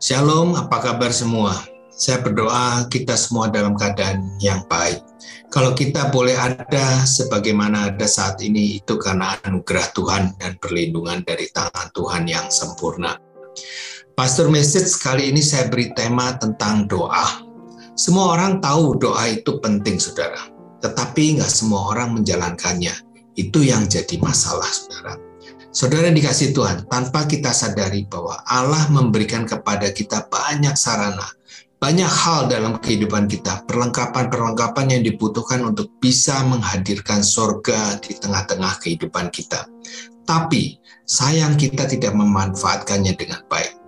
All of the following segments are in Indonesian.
Shalom, apa kabar semua? Saya berdoa kita semua dalam keadaan yang baik. Kalau kita boleh ada sebagaimana ada saat ini, itu karena anugerah Tuhan dan perlindungan dari tangan Tuhan yang sempurna. Pastor Message kali ini saya beri tema tentang doa. Semua orang tahu doa itu penting, saudara. Tetapi nggak semua orang menjalankannya. Itu yang jadi masalah, saudara. Saudara dikasih Tuhan, tanpa kita sadari bahwa Allah memberikan kepada kita banyak sarana, banyak hal dalam kehidupan kita, perlengkapan-perlengkapan yang dibutuhkan untuk bisa menghadirkan sorga di tengah-tengah kehidupan kita. Tapi sayang kita tidak memanfaatkannya dengan baik.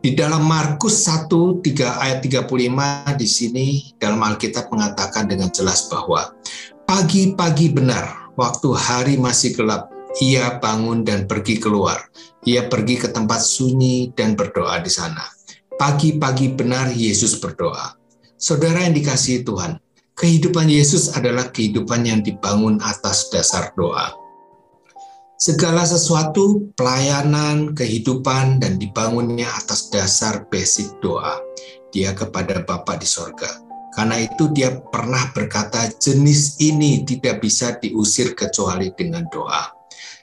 Di dalam Markus 1 3 ayat 35 di sini dalam Alkitab mengatakan dengan jelas bahwa pagi-pagi benar waktu hari masih gelap ia bangun dan pergi keluar. Ia pergi ke tempat sunyi dan berdoa di sana. Pagi-pagi benar Yesus berdoa. Saudara yang dikasihi Tuhan, kehidupan Yesus adalah kehidupan yang dibangun atas dasar doa. Segala sesuatu, pelayanan, kehidupan, dan dibangunnya atas dasar basic doa. Dia kepada Bapa di sorga. Karena itu dia pernah berkata jenis ini tidak bisa diusir kecuali dengan doa.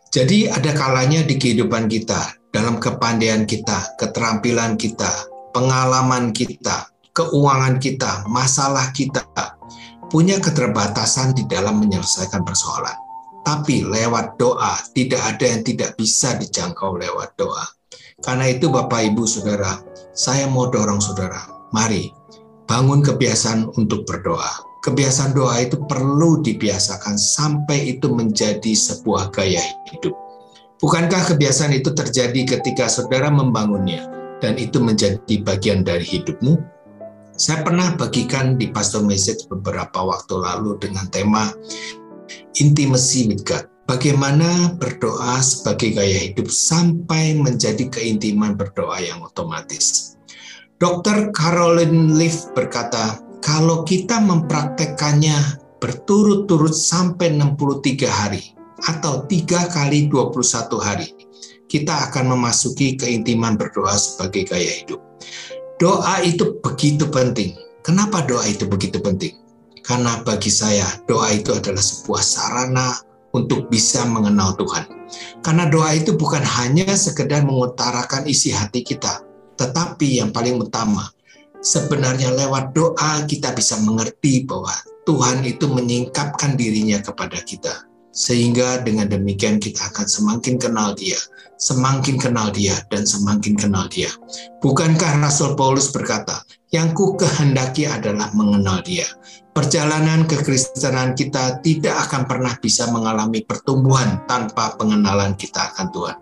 Jadi ada kalanya di kehidupan kita, dalam kepandaian kita, keterampilan kita, pengalaman kita, keuangan kita, masalah kita, punya keterbatasan di dalam menyelesaikan persoalan. Tapi lewat doa, tidak ada yang tidak bisa dijangkau lewat doa. Karena itu Bapak Ibu Saudara, saya mau dorong Saudara, mari bangun kebiasaan untuk berdoa kebiasaan doa itu perlu dibiasakan sampai itu menjadi sebuah gaya hidup. Bukankah kebiasaan itu terjadi ketika saudara membangunnya dan itu menjadi bagian dari hidupmu? Saya pernah bagikan di Pastor Message beberapa waktu lalu dengan tema Intimacy with God. Bagaimana berdoa sebagai gaya hidup sampai menjadi keintiman berdoa yang otomatis. Dr. Caroline Leaf berkata, kalau kita mempraktekkannya berturut-turut sampai 63 hari atau 3 kali 21 hari, kita akan memasuki keintiman berdoa sebagai gaya hidup. Doa itu begitu penting. Kenapa doa itu begitu penting? Karena bagi saya, doa itu adalah sebuah sarana untuk bisa mengenal Tuhan. Karena doa itu bukan hanya sekedar mengutarakan isi hati kita, tetapi yang paling utama, sebenarnya lewat doa kita bisa mengerti bahwa Tuhan itu menyingkapkan dirinya kepada kita. Sehingga dengan demikian kita akan semakin kenal dia, semakin kenal dia, dan semakin kenal dia. Bukankah Rasul Paulus berkata, yang ku kehendaki adalah mengenal dia. Perjalanan kekristenan kita tidak akan pernah bisa mengalami pertumbuhan tanpa pengenalan kita akan Tuhan.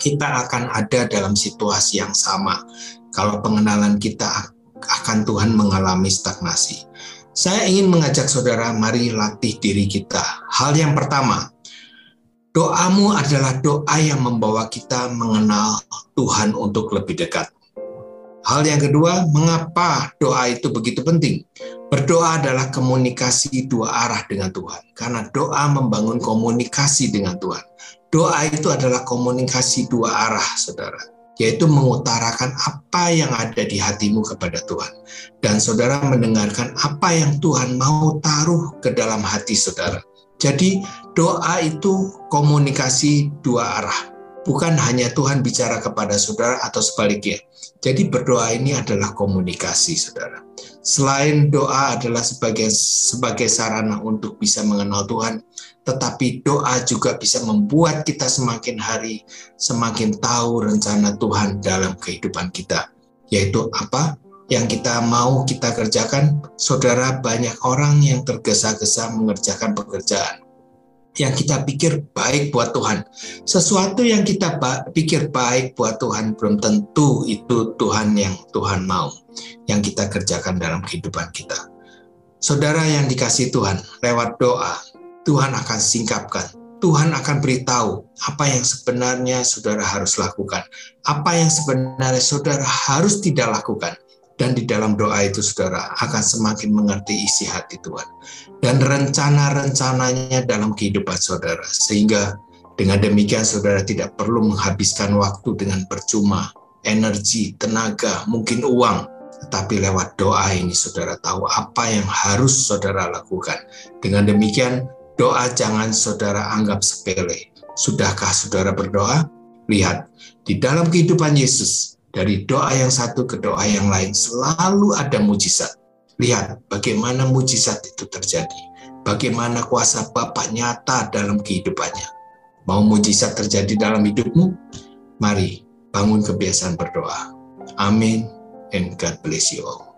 Kita akan ada dalam situasi yang sama, kalau pengenalan kita akan Tuhan mengalami stagnasi. Saya ingin mengajak saudara, mari latih diri kita. Hal yang pertama, doamu adalah doa yang membawa kita mengenal Tuhan untuk lebih dekat. Hal yang kedua, mengapa doa itu begitu penting? Berdoa adalah komunikasi dua arah dengan Tuhan, karena doa membangun komunikasi dengan Tuhan. Doa itu adalah komunikasi dua arah, saudara yaitu mengutarakan apa yang ada di hatimu kepada Tuhan. Dan saudara mendengarkan apa yang Tuhan mau taruh ke dalam hati saudara. Jadi doa itu komunikasi dua arah. Bukan hanya Tuhan bicara kepada saudara atau sebaliknya. Jadi berdoa ini adalah komunikasi saudara. Selain doa adalah sebagai sebagai sarana untuk bisa mengenal Tuhan, tetapi doa juga bisa membuat kita semakin hari semakin tahu rencana Tuhan dalam kehidupan kita. Yaitu apa? Yang kita mau kita kerjakan, saudara banyak orang yang tergesa-gesa mengerjakan pekerjaan yang kita pikir baik buat Tuhan. Sesuatu yang kita pikir baik buat Tuhan belum tentu itu Tuhan yang Tuhan mau yang kita kerjakan dalam kehidupan kita. Saudara yang dikasih Tuhan, lewat doa, Tuhan akan singkapkan. Tuhan akan beritahu apa yang sebenarnya saudara harus lakukan, apa yang sebenarnya saudara harus tidak lakukan. Dan di dalam doa itu saudara akan semakin mengerti isi hati Tuhan. Dan rencana-rencananya dalam kehidupan saudara. Sehingga Dengan demikian saudara tidak perlu menghabiskan waktu dengan percuma, energi, tenaga, mungkin uang, tetapi lewat doa ini saudara tahu apa yang harus saudara lakukan. Dengan demikian doa jangan saudara anggap sepele. Sudahkah saudara berdoa? Lihat, di dalam kehidupan Yesus, dari doa yang satu ke doa yang lain selalu ada mujizat. Lihat bagaimana mujizat itu terjadi. Bagaimana kuasa Bapa nyata dalam kehidupannya Mau mujizat terjadi dalam hidupmu? Mari bangun kebiasaan berdoa. Amin and God bless you all.